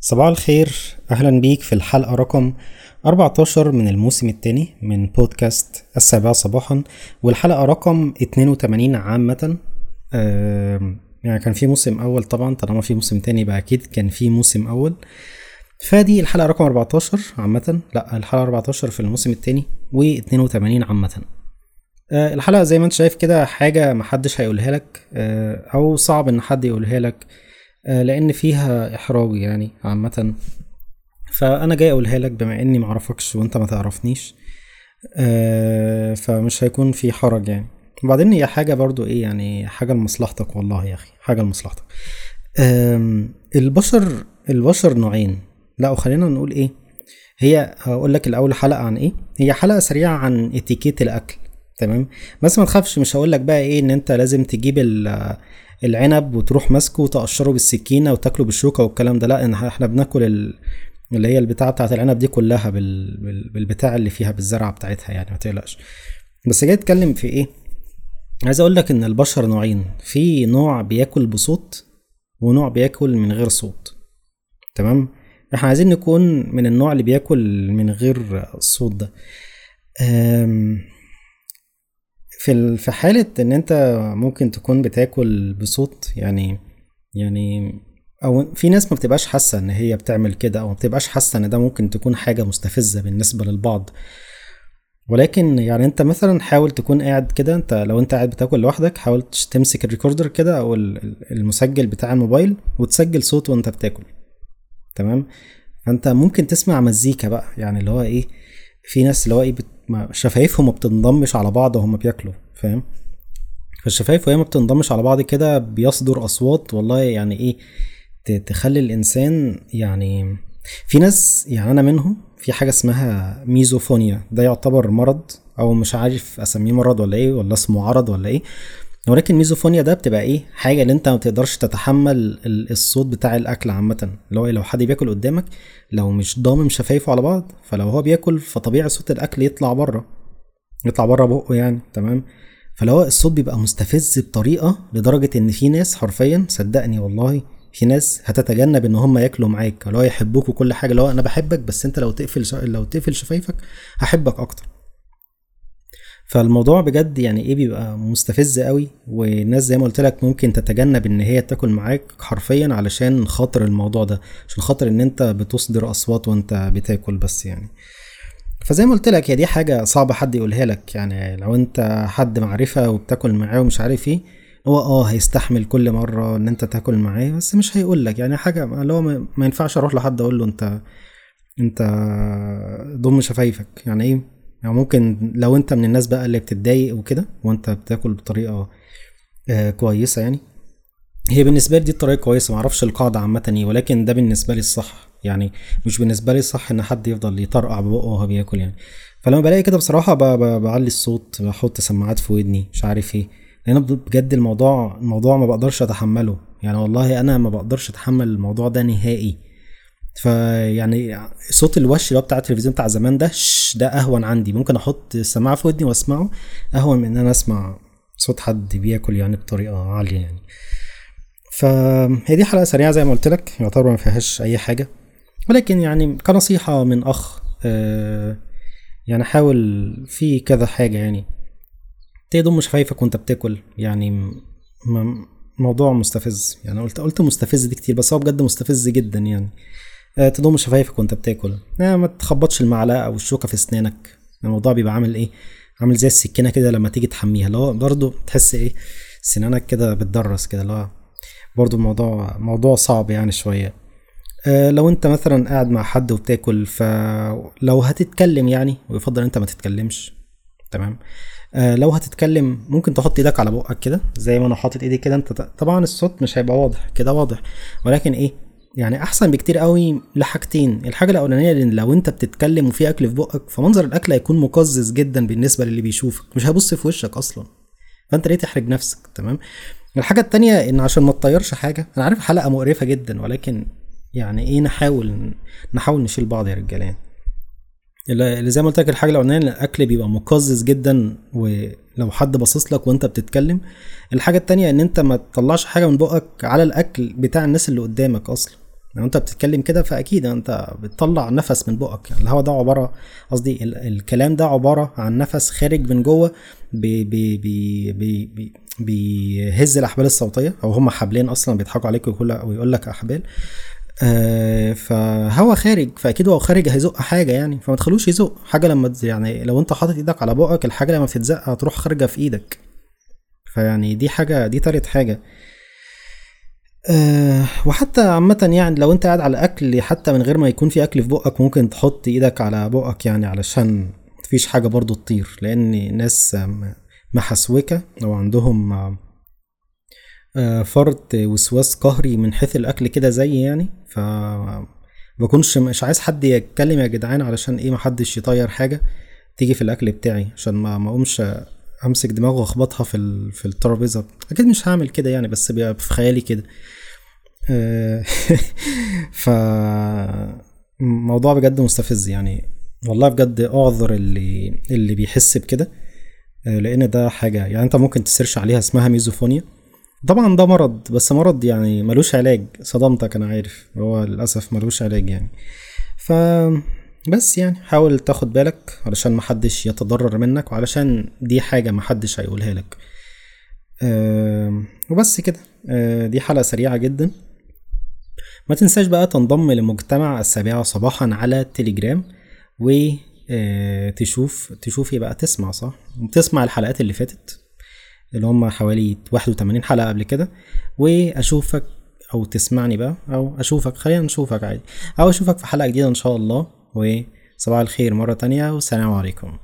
صباح الخير. أهلا بيك في الحلقة رقم 14 من الموسم الثاني من بودكاست السابعة صباحا والحلقة رقم 82 عامة. يعني كان في موسم أول طبعا طالما في موسم تاني يبقى أكيد كان في موسم أول. فدي الحلقة رقم 14 عامة. لا الحلقة 14 في الموسم الثاني و82 عامة. آه، الحلقة زي ما أنت شايف كده حاجة محدش هيقولها لك آه، أو صعب إن حد يقولها لك. آه، لأن فيها إحراج يعني عامة. فأنا جاي أقولها لك بما إني معرفكش وأنت ما تعرفنيش آه، فمش هيكون في حرج يعني. وبعدين هي حاجة برضو إيه يعني حاجة لمصلحتك والله يا أخي حاجة لمصلحتك. البشر البشر نوعين. لا وخلينا نقول إيه هي هقول لك الأول حلقة عن إيه. هي حلقة سريعة عن اتيكيت الأكل تمام؟ بس ما تخافش مش هقول لك بقى إيه إن أنت لازم تجيب العنب وتروح ماسكه وتقشره بالسكينة وتاكله بالشوكة والكلام ده. لا إحنا بناكل ال- اللي هي البتاعة بتاعت العنب دي كلها بال... بال... بالبتاع اللي فيها بالزرعة بتاعتها يعني ما تقلقش. بس جاي اتكلم في إيه؟ عايز أقول لك إن البشر نوعين في نوع بياكل بصوت ونوع بياكل من غير صوت. تمام؟ إحنا عايزين نكون من النوع اللي بياكل من غير صوت ده. أم... في في حالة إن أنت ممكن تكون بتاكل بصوت يعني يعني أو في ناس ما بتبقاش حاسة إن هي بتعمل كده أو ما بتبقاش حاسة إن ده ممكن تكون حاجة مستفزة بالنسبة للبعض. ولكن يعني أنت مثلا حاول تكون قاعد كده أنت لو أنت قاعد بتاكل لوحدك حاول تمسك الريكوردر كده ال- المسجل بتاع الموبايل وتسجل صوت وأنت بتاكل. تمام؟ فأنت ممكن تسمع مزيكا بقى يعني اللي هو إيه في ناس اللي هو إيه شفايفهم ما بتنضمش على بعض وهم بياكلوا فاهم؟ فالشفايف وهي ما بتنضمش على بعض كده بيصدر أصوات والله يعني إيه تخلي الإنسان يعني في ناس يعني أنا منهم في حاجة اسمها ميزوفونيا ده يعتبر مرض أو مش عارف أسميه مرض ولا إيه ولا اسمه عرض ولا إيه ولكن ميزوفونيا ده بتبقى إيه؟ حاجة اللي أنت ما تقدرش تتحمل ال- الصوت بتاع الأكل عامة. اللي هو إيه، لو حد بياكل قدامك لو مش ضامم شفايفه على بعض فلو هو بياكل فطبيعي صوت الأكل يطلع بره. يطلع بره بقه يعني تمام؟ فلو هو الصوت بيبقى مستفز بطريقة لدرجة إن في ناس حرفيا صدقني والله في ناس هتتجنب إن هم ياكلوا معاك. اللي هو يحبوك وكل حاجة اللي هو أنا بحبك بس أنت لو تقفل. لو تقفل شفايفك هحبك أكتر. فالموضوع بجد يعني إيه بيبقى مستفز قوي والناس زي ما قلت لك ممكن تتجنب إن هي تاكل معاك حرفيا علشان خاطر الموضوع ده عشان خاطر إن أنت بتصدر أصوات وأنت بتاكل بس يعني. فزي ما قلت لك هي دي حاجة صعبة حد يقولها لك يعني لو أنت حد معرفة وبتاكل معاه ومش عارف إيه هو آه هيستحمل كل مرة إن أنت تاكل معاه بس مش هيقول لك يعني حاجة اللي هو ما ينفعش أروح لحد أقول له أنت أنت ضم شفايفك يعني إيه؟ يعني ممكن لو انت من الناس بقى اللي بتتضايق وكده وانت بتاكل بطريقة آه كويسة يعني هي بالنسبة لي دي الطريقة كويسة. معرفش القاعدة عامة إيه ولكن ده بالنسبة لي الصح. يعني مش بالنسبة لي الصح ان حد يفضل يطرقع ببقه وهو بياكل يعني. فلما بلاقي كده بصراحة ب- ب- بعلي الصوت بحط سماعات في ودني مش عارف إيه. لأن بجد الموضوع الموضوع ما بقدرش أتحمله. يعني والله أنا ما بقدرش أتحمل الموضوع ده نهائي. فيعني صوت الوش اللي هو بتاع التلفزيون بتاع زمان ده ده أهون عندي. ممكن أحط السماعة في ودني وأسمعه أهون من إن أنا أسمع صوت حد بياكل يعني بطريقة عالية يعني. فهي دي حلقة سريعة زي ما قلت لك يعتبر ما فيهاش أي حاجة. ولكن يعني كنصيحة من أخ آه، يعني حاول في كذا حاجة يعني. تضم شفايفك وأنت بتاكل يعني موضوع مستفز. يعني قلت قلت مستفز دي كتير بس هو بجد مستفز جدا يعني. تضم شفايفك وانت بتاكل. آه، ما تخبطش المعلقة أو الشوكة في أسنانك. الموضوع بيبقى عامل إيه؟ عامل زي السكينة كده لما تيجي تحميها. اللي هو برضه تحس إيه؟ سنانك كده بتدرس كده. اللي هو برضه الموضوع موضوع صعب يعني شوية. آه، لو أنت مثلا قاعد مع حد وبتاكل فلو هتتكلم يعني ويفضل أنت ما تتكلمش. تمام؟ آه لو هتتكلم ممكن تحط إيدك على بقك كده زي ما أنا حاطط إيدي كده. أنت طبعا الصوت مش هيبقى واضح. كده واضح. ولكن إيه؟ يعني أحسن بكتير قوي لحاجتين. الحاجة الأولانية إن لو أنت بتتكلم وفي أكل في بقك فمنظر الأكل هيكون مقزز جدا بالنسبة للي بيشوفك مش هيبص في وشك أصلا. فأنت ليه تحرج نفسك؟ تمام؟ الحاجة التانية إن عشان ما تطيرش حاجة أنا عارف حلقة مقرفة جدا ولكن يعني إيه نحاول نحاول نشيل بعض يا رجاله يعني. اللي زي ما قلت لك الحاجة الأولانية الأكل بيبقى مقزز جدا ولو حد باصص لك وأنت بتتكلم. الحاجة التانية إن أنت ما تطلعش حاجة من بقك على الأكل بتاع الناس اللي قدامك أصلا. لو انت بتتكلم كده فاكيد انت بتطلع نفس من بقك. يعني الهواء ده عبارة قصدي ال- الكلام ده عبارة عن نفس خارج من جوه بي بي بي بي بي بيهز الأحبال الصوتية أو هم حبلين أصلا بيضحكوا عليك ويقول لك أحبال. آه فهوا خارج فأكيد هو خارج هيزق حاجة يعني فما تخلوش يزق حاجة لما يعني لو انت حاطط إيدك على بقك الحاجة لما بتتزق هتروح خارجة في إيدك. فيعني دي حاجة دي تالت حاجة. أه وحتى عامة يعني لو انت قاعد على أكل حتى من غير ما يكون في أكل في بقك ممكن تحط إيدك على بقك يعني علشان مفيش حاجة برضو تطير لأن ناس محسوكة أو عندهم آه، فرط وسواس قهري من حيث الأكل كده زي يعني. ف بكونش مش عايز حد يتكلم يا جدعان علشان إيه محدش يطير حاجة تيجي في الأكل بتاعي عشان ما ما أقومش امسك دماغه واخبطها في ال... في الترابيزة. أكيد مش هعمل كده يعني بس بيبقى في خيالي كده. آه، ف موضوع بجد مستفز يعني. والله بجد أعذر اللي اللي بيحس بكده آه، لأن ده حاجة يعني أنت ممكن تسيرش عليها اسمها ميزوفونيا. طبعا ده مرض بس مرض يعني ملوش علاج. صدمتك أنا عارف هو للأسف ملوش علاج يعني. ف بس يعني حاول تاخد بالك علشان محدش يتضرر منك وعلشان دي حاجة محدش هيقولها لك. آم، وبس كده. آه، دي حلقة سريعة جدا. ما تنساش بقى تنضم لمجتمع السابعة صباحا على تليجرام و آه، تشوف إيه بقى تسمع صح؟ تسمع الحلقات اللي فاتت اللي هم حوالي 81 حلقة قبل كده. وأشوفك أو تسمعني بقى أو أشوفك خلينا نشوفك عادي. أو أشوفك في حلقة جديدة إن شاء الله. وصباح الخير مرة تانية والسلام عليكم.